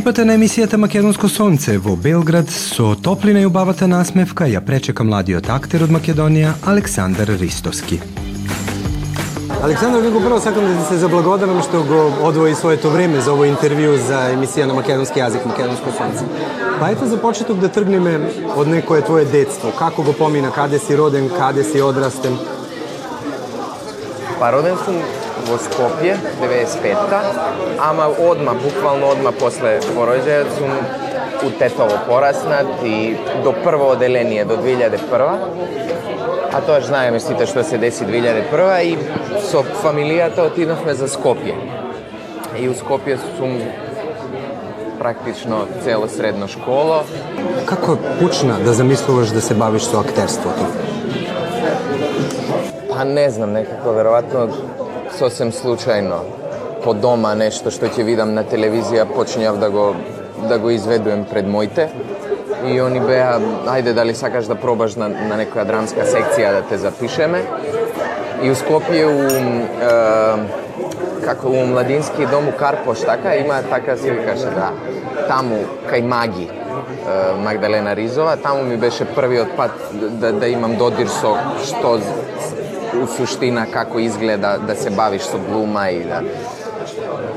Чипате на емисијата Македонско сонце во Белград со топлина и убавата насмевка ја пречека младиот актер од Македонија Александар Ристовски. Александар, kako prvo сакам да da se zablagodaram što go odvoji svoje to vreme za ovo intervju za emisija na makedonski jazik, makedonsko sunce. Pa за почеток да тргнеме од me твое детство. Како го detstvo. Kako си роден, каде си roden, Па роден odrasten? Pa во Скопје, 95-та, ама одма, буквално одма после пороđајот сум у Тетово пораснат и до прво оделение до 2001 а тоа знаеме сите што се деси 2001 и со фамилијата отидовме за Скопје. И у Скопје сум практично цело средно школо. Како почна да замислуваш да се бавиш со актерството? Па не знам, некако веројатно сосем случајно по дома нешто што ќе видам на телевизија почнав да го да го изведувам пред моите. И они беа ајде дали сакаш да пробаш на, на некоја драмска секција да те запишеме? И у Скопје у е, како у младински дом у Карпош така има така се викаше да. Таму кај Маги Магдалена Ризова, таму ми беше првиот пат да, да имам додир со што у суштина како изгледа да се бавиш со глума и да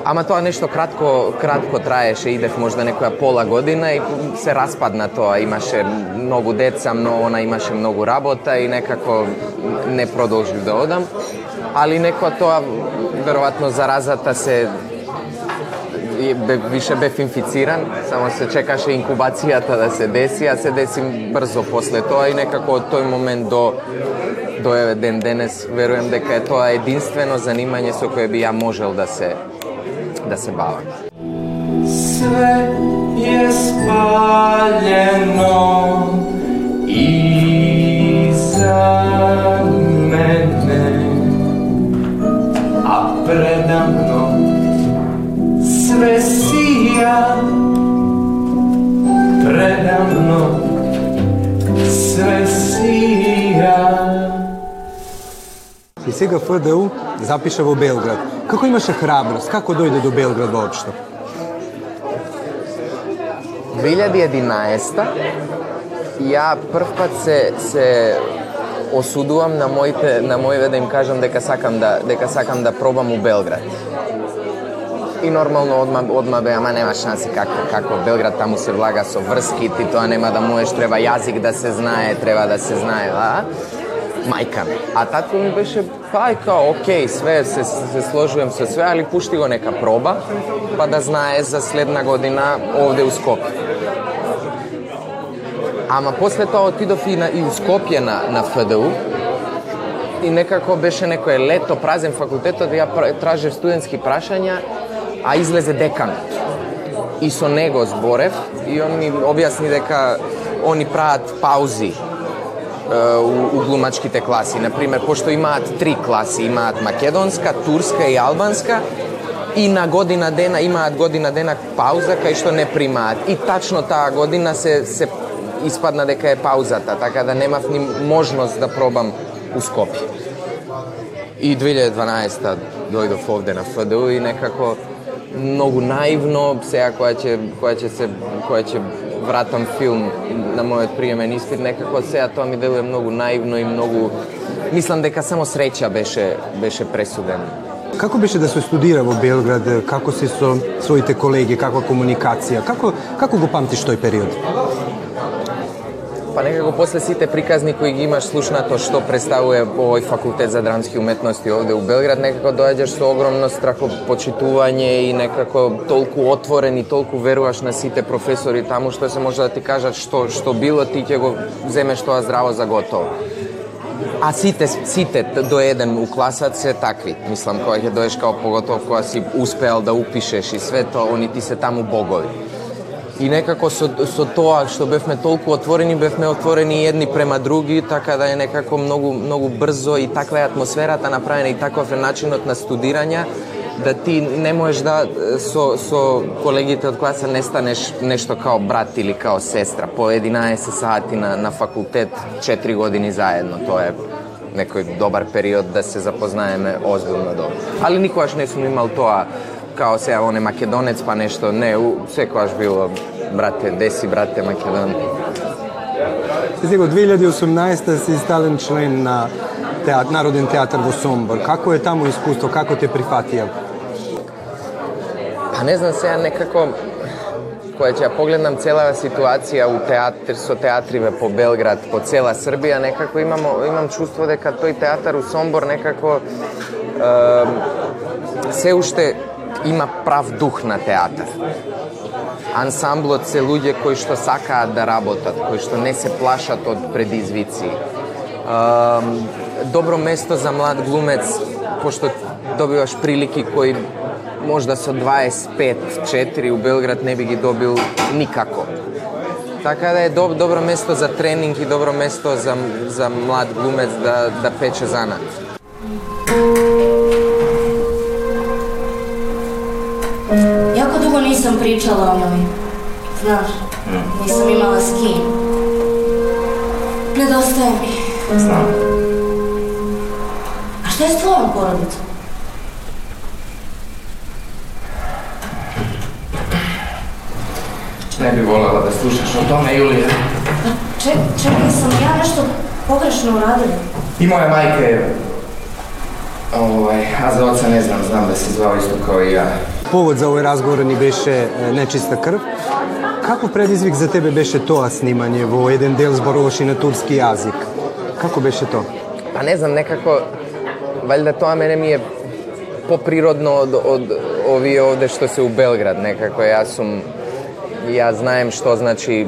Ама тоа нешто кратко кратко траеше, идев можда некоја пола година и се распадна тоа. Имаше многу деца, но она имаше многу работа и некако не продолжив да одам. Али некоја тоа веројатно заразата се више бев инфициран, само се чекаше инкубацијата да се деси, а се деси брзо после тоа и некако од тој момент до до еве ден денес. Верувам дека е тоа единствено занимање со кое би ја можел да се да се бавам. Све е спалено и за мене, а предамно све сија предамно све сија И сега ФДУ запиша во Белград. Како имаше храброст? Како дојде до Белград воопшто? 2011 ја прв пат се се осудувам на моите на моите да им кажам дека сакам да дека сакам да пробам у Белград. И нормално одма одма бе, ама нема шанси како како Белград таму се влага со врски, ти тоа нема да можеш, треба јазик да се знае, треба да се знае, да мајка ми. А татко ми беше, па е као, окей, све, се, се сложувам со све, али пушти го нека проба, па да знае за следна година овде у Скопје. Ама после тоа отидов и, на, и у Скопје на, на ФДУ, и некако беше некое лето, празен факултетот, ја тражев студентски прашања, а излезе декан И со него зборев, и он ми објасни дека они прават паузи у, у глумачките класи. Например, пошто имаат три класи, имаат македонска, турска и албанска, и на година дена имаат година дена пауза кај што не примаат. И тачно таа година се се испадна дека е паузата, така да немав ни можност да пробам у Скопје. И 2012 дојдов овде на ФДУ и некако многу наивно, сега која ќе која ќе се која ќе вратам филм на мојот приемен испит, некако сега тоа ми делува многу наивно и многу мислам дека само среќа беше беше пресуден. Како беше да се студира во Белград? Како си со своите колеги, каква комуникација? Како како го памтиш тој период? Па некако после сите приказни кои ги имаш слушнато што представува овој факултет за драмски уметности овде у Белград, некако доаѓаш со огромно страхопочитување и некако толку отворен и толку веруваш на сите професори таму што се може да ти кажат што што било ти ќе го земеш тоа здраво за готово. А сите сите до еден у класат се такви. Мислам кога ќе доеш као поготово кога си успеал да упишеш и све тоа, они ти се таму богови и некако со, со тоа што бевме толку отворени, бевме отворени едни према други, така да е некако многу многу брзо и таква е атмосферата направена и таков е начинот на студирање да ти не можеш да со, со колегите од класа не станеш нешто као брат или као сестра. По 11 сати на, на факултет, 4 години заедно, тоа е некој добар период да се запознаеме озбилно добро. Али никогаш не сум имал тоа kao se on je makedonec pa nešto, ne, u, sekvaš bilo, brate, desi, brate, makedon. Сега, 2018 си стален член на теат, Народен театар во Сомбор. Како е таму искуство? Како те прифатија? Pa ne znam se ja nekako, koja će ja pogledam cela situacija u teatr, so teatrive po Belgrad, po cela Srbija, nekako imamo, imam čustvo da kad toj teatar u Sombor nekako има прав дух на театар. Ансамблот се луѓе кои што сакаат да работат, кои што не се плашат од предизвици. Добро место за млад глумец, пошто добиваш прилики кои можда со 25-4 у Белград не би ги добил никако. Така да е доб, добро место за тренинг и добро место за, за млад глумец да, да пече занат. Nisam pričala o njoj. Znaš, nisam imala s kim. Nedostaje mi. Znam. A šta je s tvojom porodicom? Ne bi voljela da slušaš o tome, Julija. Ček, čekaj, sam ja nešto pogrešno uradila? I moja majka je... Ovaj, a za oca ne znam, znam da se zvao isto kao i ja. Повод за овој разговор ни беше нечиста крв. Како предизвик за тебе беше тоа снимање во еден дел зборуваш и на турски јазик? Како беше тоа? Па не знам, некако валјда тоа мене ми е поприродно од, од овие овде што се у Белград некако. Јас сум ја знаем што значи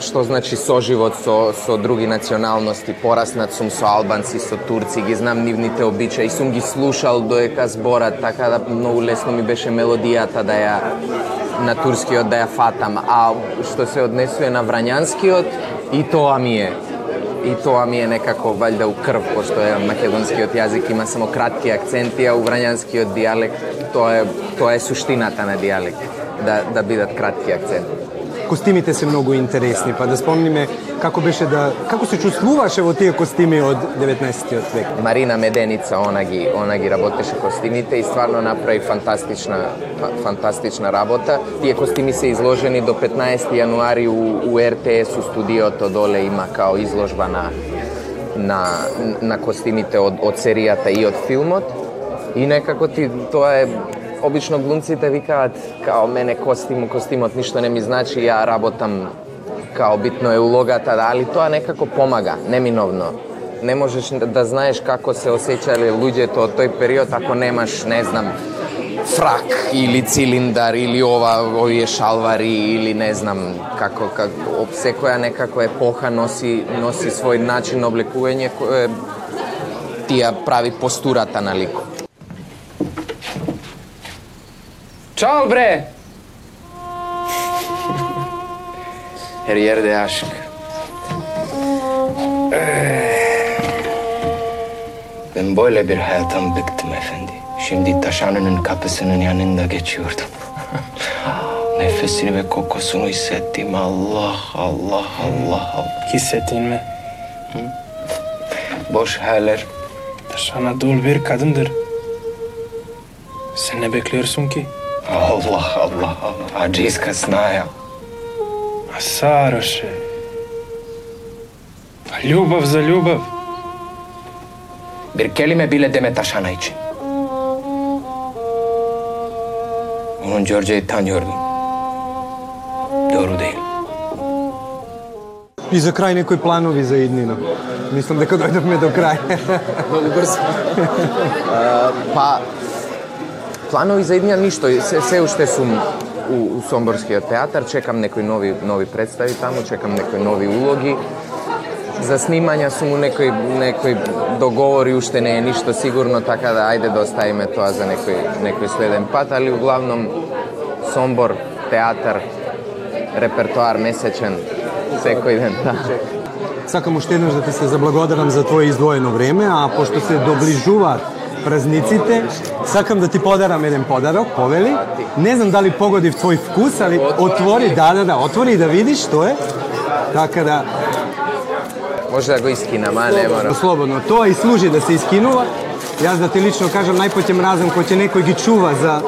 што значи соживот со, со други националности, пораснат сум со албанци, со турци, ги знам нивните обичаи, сум ги слушал доека зборат, така да многу лесно ми беше мелодијата да ја на турскиот да ја фатам, а што се однесува на врањанскиот, и тоа ми е и тоа ми е некако валјда у крв, пошто е македонскиот јазик има само кратки акценти, а у врањанскиот дијалект тоа е тоа е суштината на дијалект, да да бидат кратки акценти. Костимите се многу интересни, па да спомниме како беше да како се чувствуваше во тие костими од 19 век. Марина Меденица, она ги, она ги работеше костимите и стварно направи фантастична, фантастична работа. Тие костими се изложени до 15 јануари у, у РТС у студиото доле има као изложба на, на, на костимите од, од серијата и од филмот. И некако ти тоа е обично глумците викаат као мене костим, костимот ништо не ми значи, ја работам као битно е улогата, да, али тоа некако помага, неминовно. Не можеш да знаеш како се осеќале луѓето од тој период ако немаш, не знам, фрак или цилиндар или ова овие шалвари или не знам како како секоја некако епоха носи носи свој начин на облекување кој ти ја прави постурата на ликот. Čao, bre! Her yerde aşk. Ben böyle bir hayattan bıktım efendi. Şimdi taşanının kapısının yanında geçiyordum. Nefesini ve kokusunu hissettim. Allah, Allah, Allah, Allah. Hissettin mi? Boş hayaller. Taşana dul bir kadındır. Sen ne bekliyorsun ki? Allah, Allah, Allah. Aciz kasnaja. A Saroše. Pa ljubav za ljubav. Bir kelime bile deme taşana için. Onun George'yi tanıyordum. Doğru değil. И за крај некои планови за иднина. Мислам дека дојдовме до крај. Многу брзо. па планови за иднија ништо, се, се уште сум у, у Сомборскиот театар, чекам некои нови нови представи таму, чекам некои нови улоги. За снимања сум у некои некои договори, уште не е ништо сигурно, така да ајде да оставиме тоа за некој некој следен пат, али углавном Сомбор, театар, репертоар месечен, секој ден, да. Сакам уште еднаш да ти се заблагодарам за твое издвоено време, а пошто се доближуваат празниците, сакам да ти подарам еден подарок, повели. Не знам дали погоди в твој вкус, али отвори, да, да, да, отвори и да видиш што е. Така да, Може да го искинам, а не мора. слободно, тоа и служи да се искинува. Јас да ти лично кажам, најпоќе мразам кој ќе некој ги чува за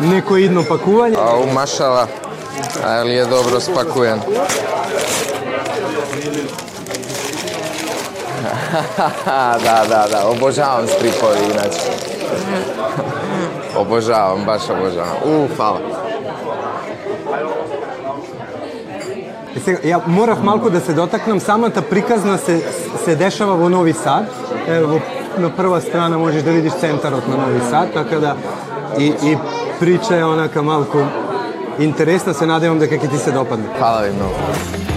некој идно пакување. Ау, машала, али е добро спакуен. Да, да, да, обожавам стрипови иначе. обожавам, баш обожавам. У, фала. Сега, ја морав малку да се дотакнам, самата приказна се, се дешава во Нови Сад. Ево, во, на прва страна можеш да видиш центарот на Нови Сад, така да и, и прича е онака малку интересна, се надевам дека ќе ти се допадне. Фала ви многу.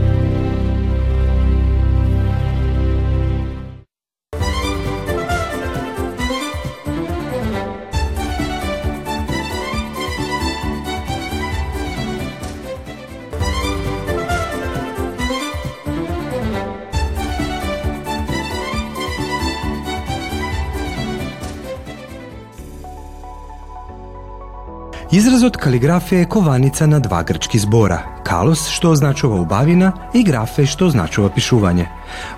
Изразот калиграфија е кованица на два грчки збора – калос, што означува убавина, и графе, што означува пишување.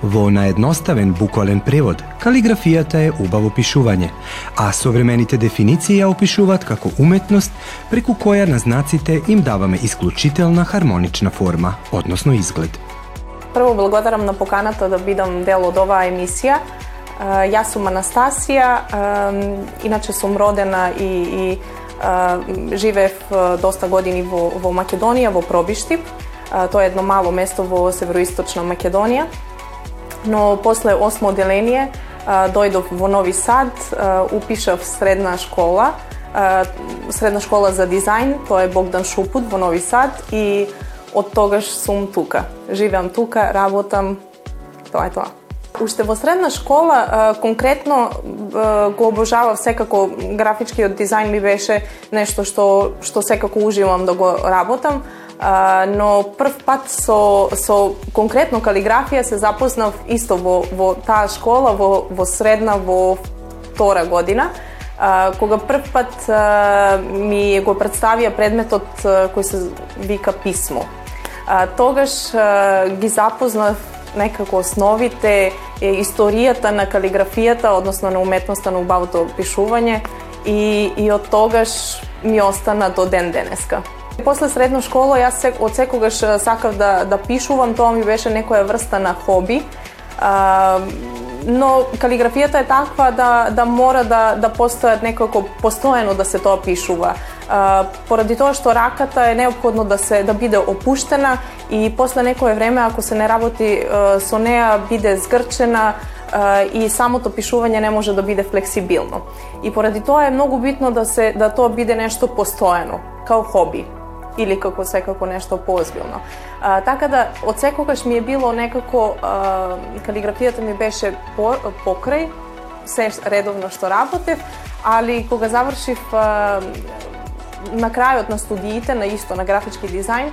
Во наедноставен буквален превод, калиграфијата е убаво пишување, а современите дефиниции ја опишуваат како уметност преку која на знаците им даваме исклучителна хармонична форма, односно изглед. Прво благодарам на поканата да бидам дел од оваа емисија. Јас сум Анастасија, иначе сум родена и, и живеев доста години во, во Македонија, во Пробиштип. Тоа е едно мало место во североисточна Македонија. Но после осмо оделение дојдов во Нови Сад, упишав средна школа, средна школа за дизајн, тоа е Богдан Шупут во Нови Сад и од тогаш сум тука. Живеам тука, работам, тоа е тоа. Уште во средна школа, конкретно го обожавав секако графичкиот дизајн ми беше нешто што што секако уживам да го работам. Но прв пат со со конкретно калиграфија се запознав исто во во таа школа во во средна во втора година. Кога прв пат ми го представија предметот кој се вика писмо. Тогаш ги запознав некако основите, е, историјата на калиграфијата, односно на уметноста на убавото пишување и, и од тогаш ми остана до ден денеска. После средна школа јас се, од секогаш сакав да, да пишувам, тоа ми беше некоја врста на хоби. А, но калиграфијата е таква да, да мора да, да постојат некако постојано да се тоа пишува. Поради тоа што раката е неопходно да се да биде опуштена и после некое време ако се не работи со неа биде згрчена и самото пишување не може да биде флексибилно. И поради тоа е многу битно да се да тоа биде нешто постојано, као хоби или како секако нешто поозбилно. А, така да од секогаш ми е било некако а, калиграфијата ми беше по, покрај се редовно што работев, али кога завршив а, на крајот на студиите на исто на графички дизајн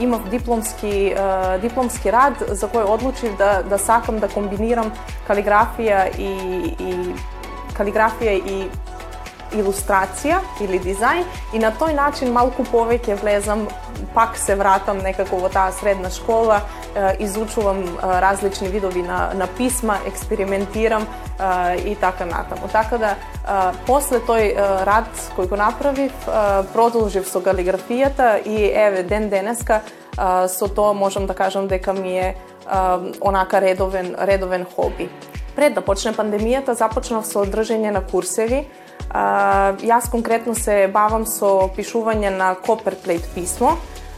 имав дипломски дипломски рад за кој одлучив да да сакам да комбинирам калиграфија и и калиграфија и илустрација или дизајн и на тој начин малку повеќе влезам, пак се вратам некако во таа средна школа, изучувам различни видови на, на писма, експериментирам и така натаму. Така да, после тој рад кој го направив, продолжив со галиграфијата и еве ден денеска со тоа можам да кажам дека ми е е, онака редовен редовен хоби. Пред да почне пандемијата започнав со одржање на курсеви А, јас конкретно се бавам со пишување на Copperplate писмо.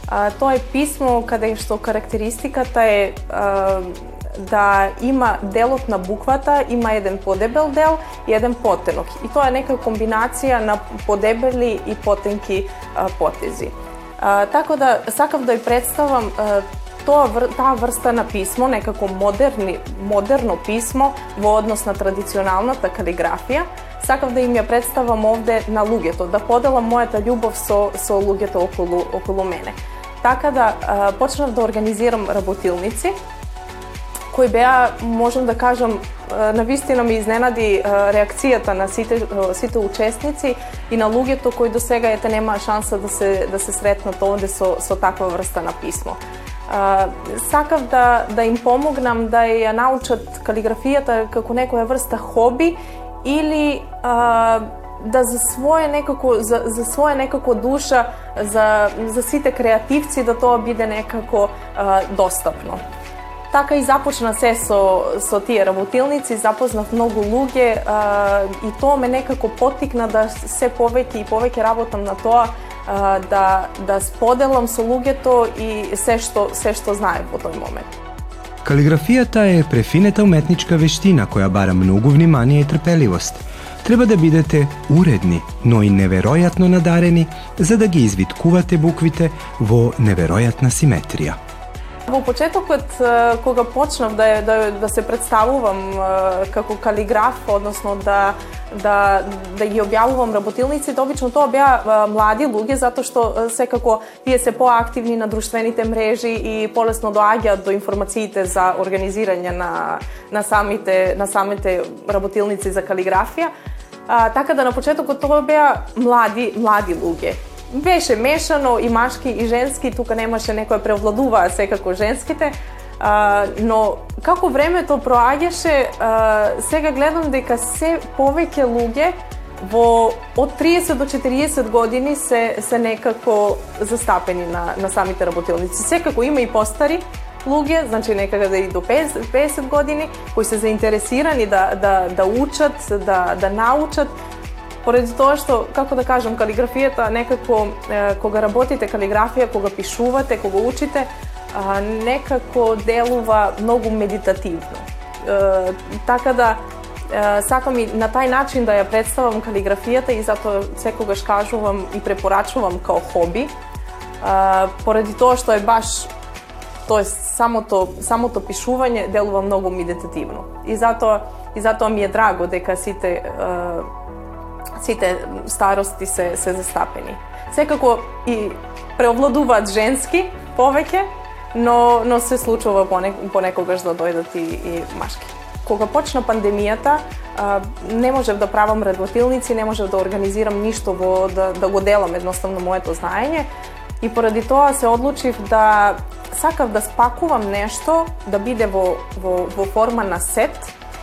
А, тоа е писмо каде што карактеристиката е а, да има делот на буквата, има еден подебел дел и еден потенок. И тоа е нека комбинација на подебели и потенки а, потези. А, така да сакав да ја представам а, тоа таа врста на писмо, некако модерни модерно писмо во однос на традиционалната калиграфија, сакав да им ја представам овде на луѓето, да поделам мојата љубов со со луѓето околу околу мене. Така да а, почнав да организирам работилници кои беа, можам да кажам, на вистина ми изненади реакцијата на сите сите учесници и на луѓето кои до сега ете нема шанса да се да се сретнат овде со со таква врста на писмо. А, сакав да, да им помогнам да ја научат калиграфијата како некоја врста хоби или а, да за свое некако за, за своја некако душа за за сите креативци да тоа биде некако а, достапно. Така и започна се со, со тие работилници, запознав многу луѓе а, и тоа ме некако потикна да се повеќе и повеќе работам на тоа а, да, да споделам со луѓето и се што, се што знае во тој момент. Калиграфијата е префинета уметничка вештина која бара многу внимание и трпеливост. Треба да бидете уредни, но и неверојатно надарени за да ги извиткувате буквите во неверојатна симетрија. Во почетокот кога почнав да да да се представувам како калиграф, односно да да да ги објавувам работилниците, обично тоа беа млади луѓе затоа што секако тие се поактивни на друштвените мрежи и полесно доаѓаат до информациите за организирање на на самите на самите работилници за калиграфија. А, така да на почетокот тоа беа млади млади луѓе беше мешано и машки и женски, тука немаше некој да превладуваа секако женските, а, но како времето проаѓаше, а, сега гледам дека се повеќе луѓе во од 30 до 40 години се се некако застапени на на самите работилници. Секако има и постари луѓе, значи некаде и до 50, 50 години кои се заинтересирани да да да учат, да да научат поради тоа што, како да кажам, калиграфијата некако, е, кога работите калиграфија, кога пишувате, кога учите, а, некако делува многу медитативно. Е, така да, е, сакам и на тај начин да ја представам калиграфијата и затоа секогаш кажувам и препорачувам као хоби, поради тоа што е баш тоест самото самото пишување делува многу медитативно. И затоа и затоа ми е драго дека сите сите старости се се застапени. Секако и преовладуваат женски повеќе, но но се случува понекогаш да дојдат и, и машки. Кога почна пандемијата, а, не можев да правам работилници, не можев да организирам ништо во да, да го делам едноставно моето знаење и поради тоа се одлучив да сакав да спакувам нешто да биде во, во, во форма на сет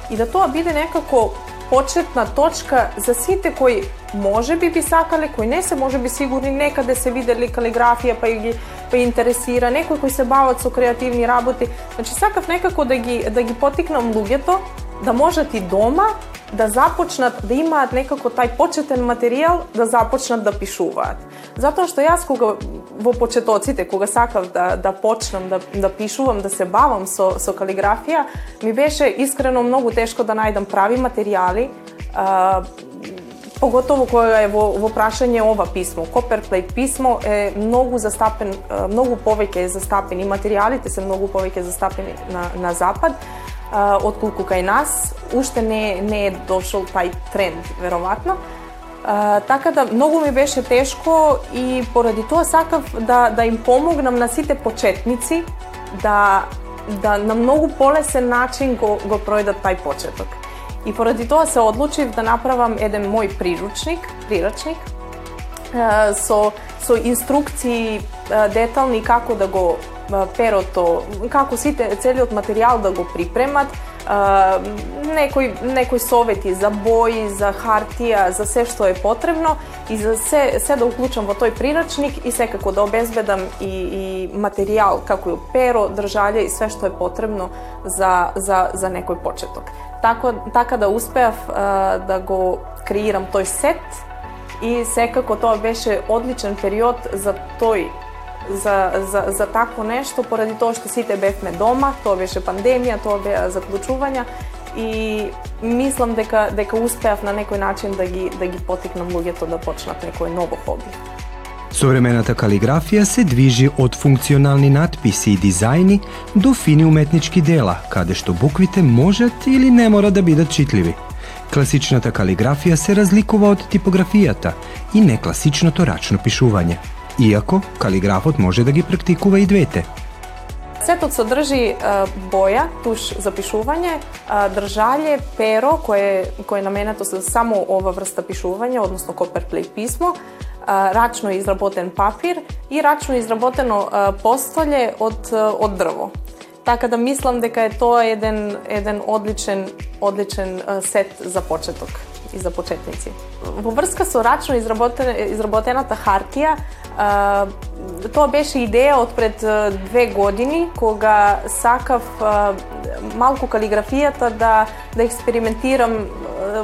и да тоа биде некако почетна точка за сите кои може би би сакале, кои не се може би сигурни некаде да се видели калиграфија па ги па интересира, некои кои се бават со креативни работи. Значи сакав некако да ги да ги потикнам луѓето да можат и дома да започнат да имаат некако тај почетен материјал да започнат да пишуваат. Затоа што јас кога во почетоците, кога сакав да да почнам да да пишувам, да се бавам со со калиграфија, ми беше искрено многу тешко да најдам прави материјали, поготово кога е во, во прашање ова писмо. Copperplate писмо е многу застапен, многу повеќе е застапен и материјалите се многу повеќе застапени на, на запад отколку кај нас, уште не, не е дошол тај тренд, веројатно. А, така да многу ми беше тешко и поради тоа сакав да да им помогнам на сите почетници да да на многу полесен начин го го пројдат тај почеток. И поради тоа се одлучив да направам еден мој приручник, прирачник со со инструкции детални како да го перото, како сите целиот материјал да го припремат, некои некои совети за бои, за хартија, за се што е потребно и за се се да уклучам во тој прирачник и секако да обезбедам и, и материјал како и перо, држаље и све што е потребно за за за некој почеток. Така така да успеав да го креирам тој сет и секако тоа беше одличен период за тој за, за, за такво нешто, поради тоа што сите бевме дома, тоа беше пандемија, тоа беа заклучувања и мислам дека дека успеав на некој начин да ги да ги потикнам луѓето да почнат некое ново хоби. Современата калиграфија се движи од функционални надписи и дизајни до фини уметнички дела, каде што буквите можат или не мора да бидат читливи. Класичната калиграфија се разликува од типографијата и некласичното рачно пишување иако калиграфот може да ги практикува и двете. Сетот содржи боја, туш за пишување, држалје, перо, кое, кое е наменето за само ова врста пишување, односно коперплей писмо, рачно изработен папир и рачно изработено постолје од, од дрво. Така да мислам дека е тоа еден еден одличен одличен сет за почеток и за почетници. Во врска со рачно изработен, изработената хартија, тоа беше идеја од пред две години, кога сакав малку калиграфијата да, да експериментирам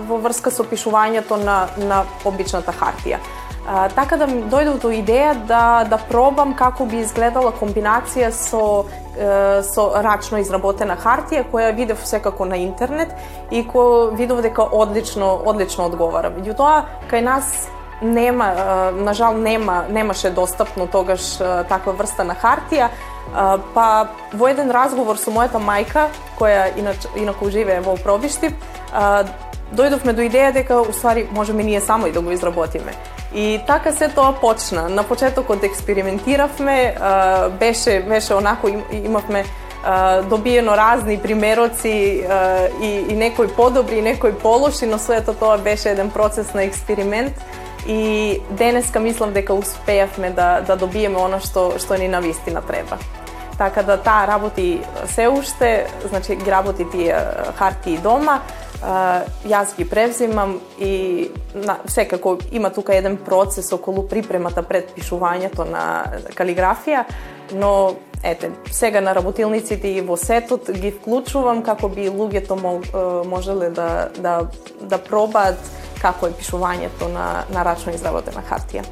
во врска со пишувањето на, на обичната хартија. А, така да ми дојдов до идеја да, да пробам како би изгледала комбинација со, со рачно изработена хартија, која видев секако на интернет и кој видов дека одлично, одлично одговара. Меѓутоа, кај нас нема, на жал нема, немаше достапно тогаш таква врста на хартија, па во еден разговор со мојата мајка, која инако, инаку живее во Пробиштип, дојдовме до идеја дека уствари можеме ние само и да го изработиме. И така се тоа почна. На почетокот експериментиравме, беше беше онако имавме добиено разни примероци и, и некои подобри, и некои полоши, но сето тоа беше еден процес на експеримент и денеска мислам дека успеавме да, да добиеме оно што, што ни на вистина треба. Така да таа работи се уште, значи ги работи тие хартии дома, јас ги превзимам и на, секако има тука еден процес околу припремата пред пишувањето на калиграфија, но ете, сега на работилниците и во сетот ги вклучувам како би луѓето можеле да, да, да пробаат како е пишувањето на, на рачно изработена хартија.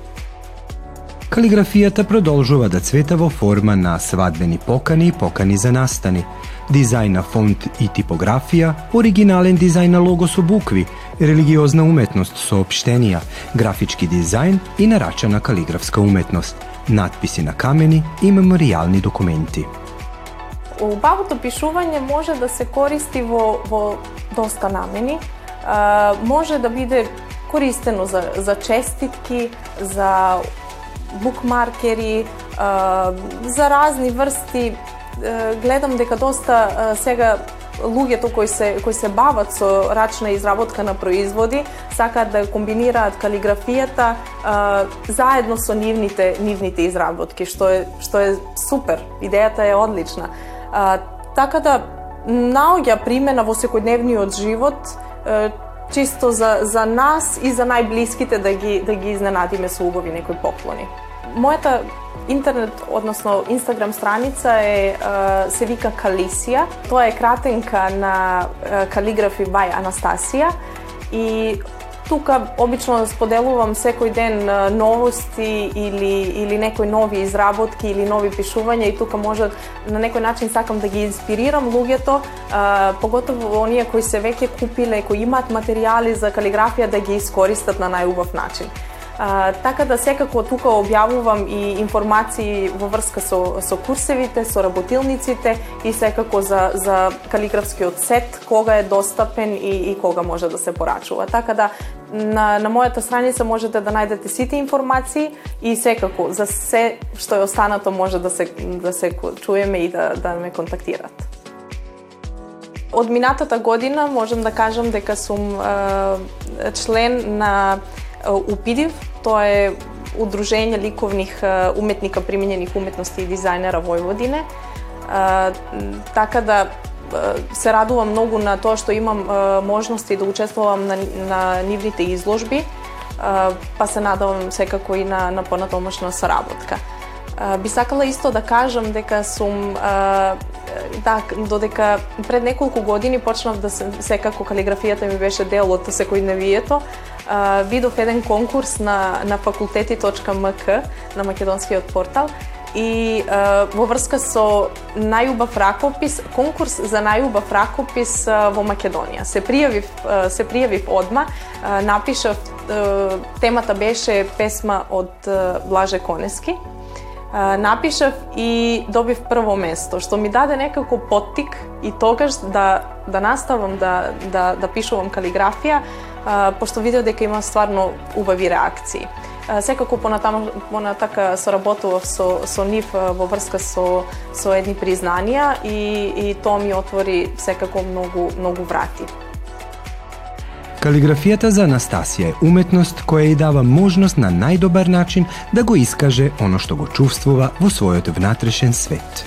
Калиграфијата продолжува да цвета во форма на свадбени покани и покани за настани – дизајн на фонт и типографија, оригинален дизајн на лого со букви, религиозна уметност со обштенија, графички дизајн и нарачана калиграфска уметност, надписи на камени и меморијални документи. Убавото пишување може да се користи во, во доста намени. А, може да биде користено за, за честитки, за букмаркери, а, за разни врсти гледам дека доста сега луѓето кои се кои се бават со рачна изработка на производи сакаат да комбинираат калиграфијата а, заедно со нивните нивните изработки што е што е супер. Идејата е одлична. А, така да наоѓа примена во секојдневниот живот а, чисто за за нас и за најблиските да ги да ги изненадиме со убави некои поклони. Мојата интернет, односно Инстаграм страница е се вика Калисија. Тоа е кратенка на калиграфи by Анастасија и тука обично споделувам секој ден новости или или некои нови изработки или нови пишувања и тука може на некој начин сакам да ги инспирирам луѓето, поготово оние кои се веќе купиле, кои имаат материјали за калиграфија да ги искористат на најубав начин. А, така да секако тука објавувам и информации во врска со, со курсевите, со работилниците и секако за, за калиграфскиот сет, кога е достапен и, и кога може да се порачува. Така да на, на мојата страница можете да најдете сите информации и секако за се што е останато може да се, да се чуеме и да, да ме контактират. Од минатата година можам да кажам дека сум е, член на УПИДИВ, Тоа е Удружење ликовних уметника применених уметности и дизајнера Војводине. Така да се радувам многу на тоа што имам можности да учествувам на, на нивните изложби, па се надавам секако и на, на понатомошна соработка. Би сакала исто да кажам дека сум да, додека пред неколку години почнав да се, секако калиграфијата ми беше дел од секојдневието, видов еден конкурс на, на факултети.мк, на македонскиот портал и а, во врска со најубав ракопис, конкурс за најубав ракопис а, во Македонија. Се пријавив, а, се пријавив одма, а, напишав, а, темата беше песма од а, Блаже Конески, напишав и добив прво место, што ми даде некако поттик и тогаш да да наставам да да да пишувам калиграфија, а, пошто видео дека има стварно убави реакции. а, секако понатаму понатака соработував со со нив во врска со со едни признанија и и тоа ми отвори секако многу многу врати. Калиграфијата за Анастасија е уметност која ја дава можност на најдобар начин да го искаже оно што го чувствува во својот внатрешен свет.